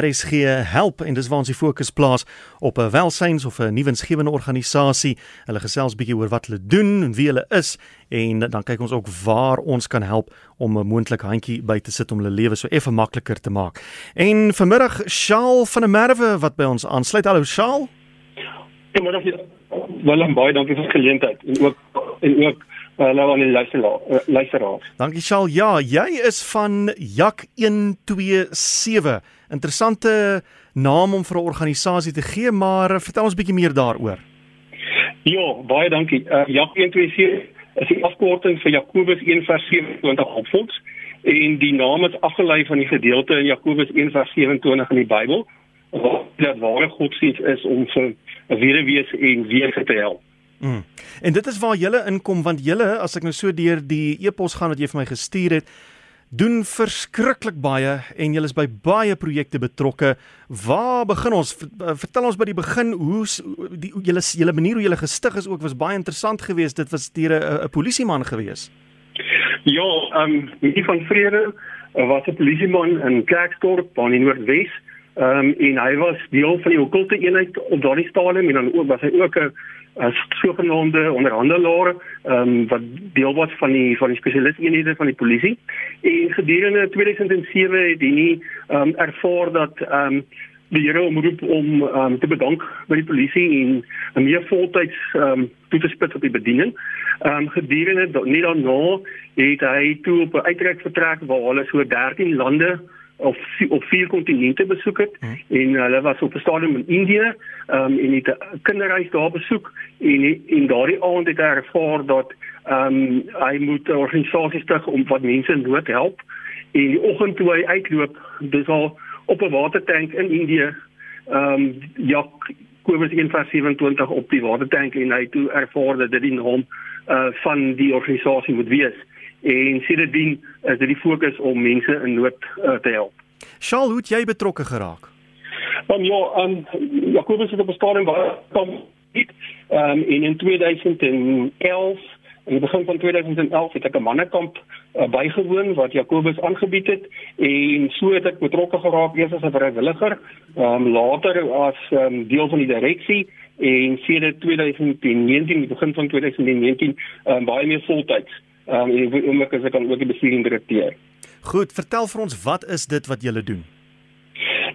RSG help en dis waar ons die fokus plaas op 'n welsyns of 'n nuwensgewende organisasie. Hulle gesels bietjie oor wat hulle doen en wie hulle is en dan kyk ons ook waar ons kan help om 'n moontlike handjie by te sit om hulle lewe so effe makliker te maak. En vanmiddag Shaal van der Merwe wat by ons aansluit. Hallo Shaal. Ja, maar Willem baie dankie vir die geleentheid en ook en ook hallo uh, aan die luisteraar. Dankie Shaal. Ja, jy is van Jak 127. Interessante naam om vir 'n organisasie te gee, maar uh, vertel ons 'n bietjie meer daaroor. Ja, baie dankie. Uh, Jak 127 is die afkorting vir Jakobus 1:27 opvolgs en die naam is afgelei van die gedeelte in Jakobus 1:27 in die Bybel wat dat ware godsdienst is om vir 'n weduwees en wees te help. Mm. En dit is waar julle inkom want julle as ek nou so deur die e-pos gaan wat jy vir my gestuur het doen verskriklik baie en julle is by baie projekte betrokke. Waar begin ons? Vertel ons by die begin hoe die julle julle manier hoe julle gestig is ook was baie interessant geweest. Dit was deur 'n polisieman geweest. Ja, ehm um, die van Vrede was 'n polisieman in Klerksdorp aan die Noordwes. Ehm um, en hy was deel van die okkulte eenheid op daardie stadium en dan ook was hy ook 'n as sogenaamde onderhandelaar ehm um, wat deel was van die van die spesialisteenhede van die polisie. En gedurende 2007 het hy nie ehm um, ervaar dat ehm um, die Here omroep om um, te bedank by die polisie en meer voltyds um, toe te spits op die bediening. Ehm um, gedurende nie daarna het hy toe op 'n uitreik vertrek waar hulle so 13 lande of op vier kontinente besoek het hmm. en hulle was op 'n stadium in Indië um, en het 'n kinderreis daar besoek en en daardie aand het hy ervaar dat ehm um, hy moet organisasies stig om wat mense in nood help en die oggend toe hy uitloop dis al op 'n watertank in Indië ehm um, ja Kobus 127 op die watertank en hy toe ervaar dat dit die naam uh van die organisasie moet wees en sedertdien is dit die fokus om mense in nood uh, te help. Shaal, hoe het jy betrokke geraak? Um, ja, um, Jacobus het op 'n stadium waar kom dit um, en in 2011 in die begin van 2011 het ek 'n mannekamp uh, bygewoon wat Jacobus aangebied het en so het ek betrokke geraak eers as 'n vrywilliger, um, later as um, deel van die direksie en sedert 2019, die begin van 2019, um, baie meer voltyds. Ehm um, en ek oomblik as ek kan ook die bestuurende direkteur. Goed, vertel vir ons wat is dit wat julle doen?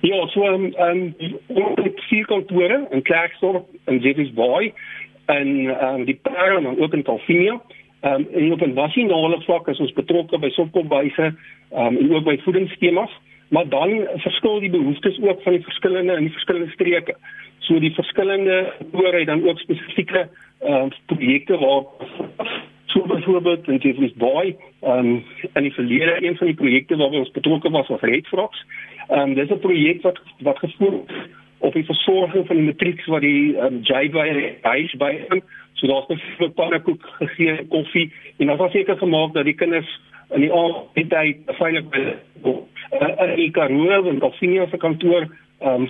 Ja, so ehm um, ons het vier kantore in Klerksdorp en Jeffreys Bay en ehm um, die Parel en ook in Tafelberg. Ehm um, en op 'n nasionale vlak is ons betrokke by sopkombuise ehm um, en ook by voedingsskemas, maar dan verskil die behoeftes ook van die verskillende in die verskillende streke. So die verskillende kantore het dan ook spesifieke ehm um, projekte waar So byvoorbeeld in Jeffreys Bay, ehm um, in die verlede een van die projekte waarby ons betrokke was was Red Frogs. Ehm um, dis 'n projek wat wat gefokus op die versorging van die matrieks wat die ehm um, JBY huis by hom. So daar's 'n pannekoek gegee, koffie en dan was seker gemaak dat die kinders in die aand tyd veilig by uh, die Karoo en Kafinia se kantoor ehm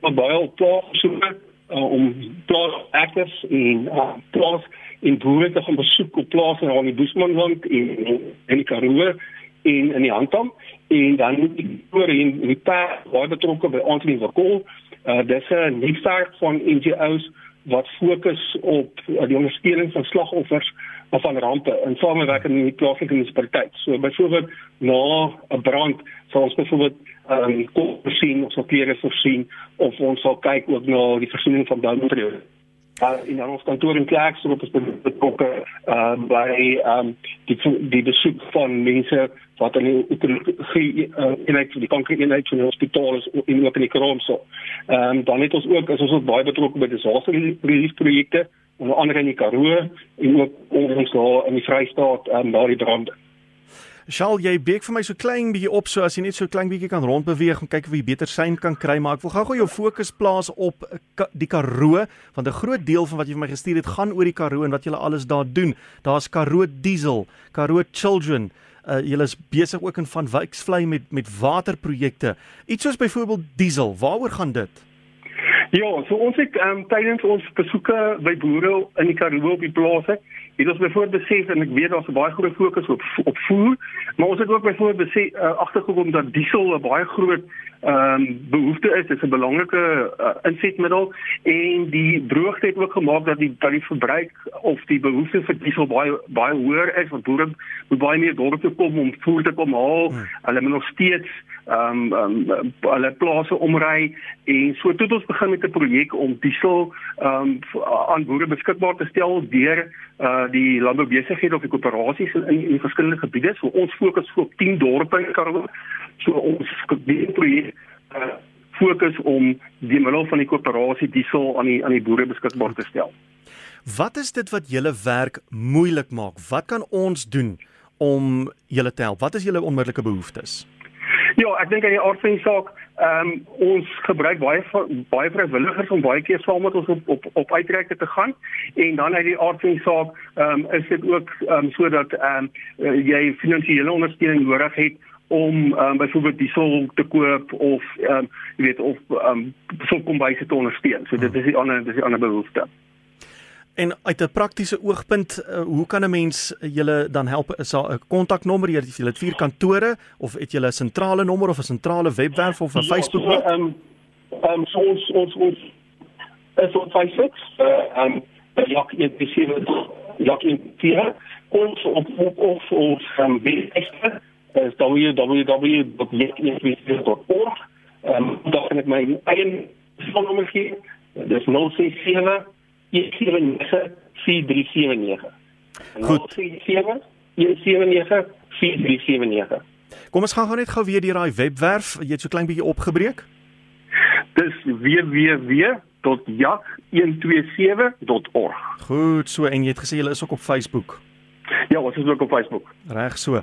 um, baie op plaas soek uh, om plaas actors en uh, plaas en boere te gaan besoek op plase in die Boesmanland en in die Karoo en in die Handam en dan die boere in die paar baie betrokke by Anthony Vakol. Uh dis 'n netwerk van NGO's wat fokus op uh, die ondersteuning van slagoffers van rampe in samewerking met plaaslike munisipaliteit. So byvoorbeeld na 'n brand sal ons byvoorbeeld um, kos voorsien of klere voorsien of ons sal kyk ook na die voorsiening van boumateriaal uh, in ons kantoor in Klerksdorp is betrokke uh, by um, die die besoek van mense wat in die uh, eenheid van die kanker eenheid van die hospitaal is in ook in die Kroonso. Ehm um, dan het ons ook is ons ook baie betrokke by disaster relief projekte onder andere in die Karoo en ook ons daar in die Vrystaat en um, daar die brande. Sal jy beek vir my so klein bietjie op so as jy net so klein bietjie kan rondbeweeg en kyk of jy beter sein kan kry maar ek wil gou-gou jou fokus plaas op die Karoo want 'n groot deel van wat jy vir my gestuur het gaan oor die Karoo en wat julle alles daar doen. Daar's Karoo Diesel, Karoo Children. Uh, julle is besig ook in van Wyksvlei met met waterprojekte. Iets soos byvoorbeeld diesel. Waaroor gaan dit? Ja, so ons het um, tydens ons besoeke by boere in die Karoo op die plase het ons byvoorbeeld besef en ek weet daar's 'n baie groot fokus op op voer, maar ons het ook byvoorbeeld besef uh, agtergekom dat diesel 'n baie groot ehm um, behoefte is, is 'n belangrike uh, insetmiddel en die droogte het ook gemaak dat die dat die verbruik of die behoefte vir diesel baie baie hoër is want boere moet baie meer dorpe kom om voer te kom haal. Hmm. Hulle moet nog steeds ehm um, um, hulle plase omry en so het ons begin met 'n projek om diesel ehm um, aan boere beskikbaar te stel deur uh die landboubesighede of die koöperasies in, in verskillende gebiede. So ons fokus op 10 dorpe in Karoo. So ons die projek uh, fokus om die middel van die koöperasie diesel aan die aan die boere beskikbaar te stel. Wat is dit wat julle werk moeilik maak? Wat kan ons doen om julle te help? Wat is julle onmiddellike behoeftes? Ja, ek dink aan die aard van die saak, ehm um, ons gebruik baie baie vrywilligers om baie keer saam met ons op op op uitreike te gaan en dan uit die aard van die saak, ehm um, is dit ook ehm um, sodat ehm um, jy finansiële ondersteuning nodig het om ehm um, byvoorbeeld diesel te koop of ehm um, jy weet of ehm um, so kom by se te ondersteun. So dit is die ander dis die ander behoefte. En uit 'n praktiese oogpunt, uh, hoe kan 'n mens julle dan help? Is daar 'n kontaknommer? Jy het vier kantore of het jy 'n sentrale nommer of 'n sentrale webwerf of 'n ja, Facebook? Ehm um, ehm um, so ons ons ons is op Facebook. Ehm um, jak in die jak in die ons op op ons um, webwerf is www.jakinvisier.org. Ehm um, daar kan ek my eie nommer gee. Dis 067 1794379. Goed. 1794379. Kom ons gaan gou net gou weer deur daai webwerf, jy het so klein bietjie opgebreek. Dis www.jak127.org. Goed, so en jy het gesê jy is ook op Facebook. Ja, ons is ook op Facebook. Reg so.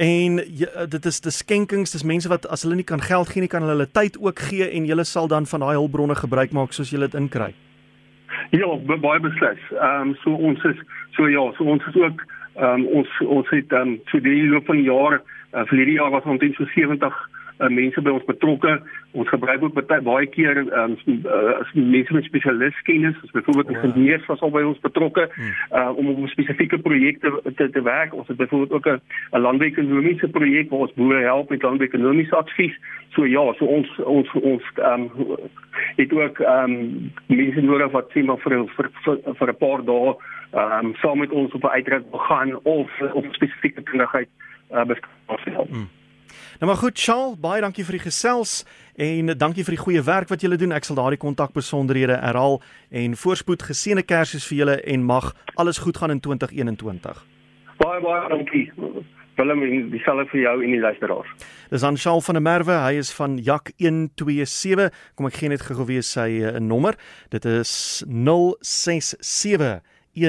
En jy, dit is die skenkings, dis mense wat as hulle nie kan geld gee nie, kan hulle hulle tyd ook gee en jy sal dan van daai hulpbronne gebruik maak soos jy dit inkry. Ja, baie beslis. Ehm um, so ons is so ja, so ons is ook ehm um, ons ons het dan um, vir die loop van jare uh, vir hierdie jaar was ons omtrent so 70 uh, mense by ons betrokke. Ons gebruik ook baie baie keer um, uh, mense met spesialistkennis, soos byvoorbeeld ja. ingenieurs was al by ons betrokke hmm. uh, om op spesifieke projekte te te werk. Ons het byvoorbeeld ook 'n landekonomiese projek waar ons boere help met landekonomiese advies. So ja, so ons ons ons ehm um, het ook ehm um, mense nodig wat sê maar vir vir vir, vir 'n paar dae ehm um, saam met ons op 'n uitreik gaan of of spesifieke kundigheid uh, beskikbaar stel. Hmm. Nou maar goed, Charles, baie dankie vir die gesels en dankie vir die goeie werk wat julle doen. Ek sal daardie kontakbesonderhede herhaal en voorspoed geseënde Kersfees vir julle en mag alles goed gaan in 2021. Baie baie dankie. Willem en dieselfde vir jou en die luisteraars. Dis aan Charles van der Merwe, hy is van Jak 127. Kom ek gee net gou weer sy uh, nommer. Dit is 067 0724579379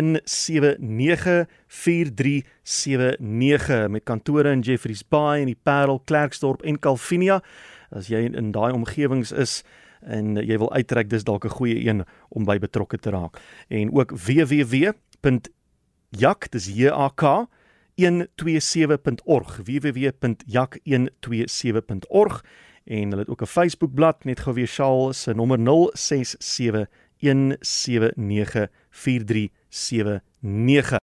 met kantore in Jeffreys Bay en die Parel, Klerksdorp en Calvinia. As jy in daai omgewings is en jy wil uittrek, dis dalk 'n goeie een om by betrokke te raak. En ook www.jak, dis J A K 127.org www.jak127.org en hulle het ook 'n Facebookblad net gou weer Shaal se nommer 067 179 4379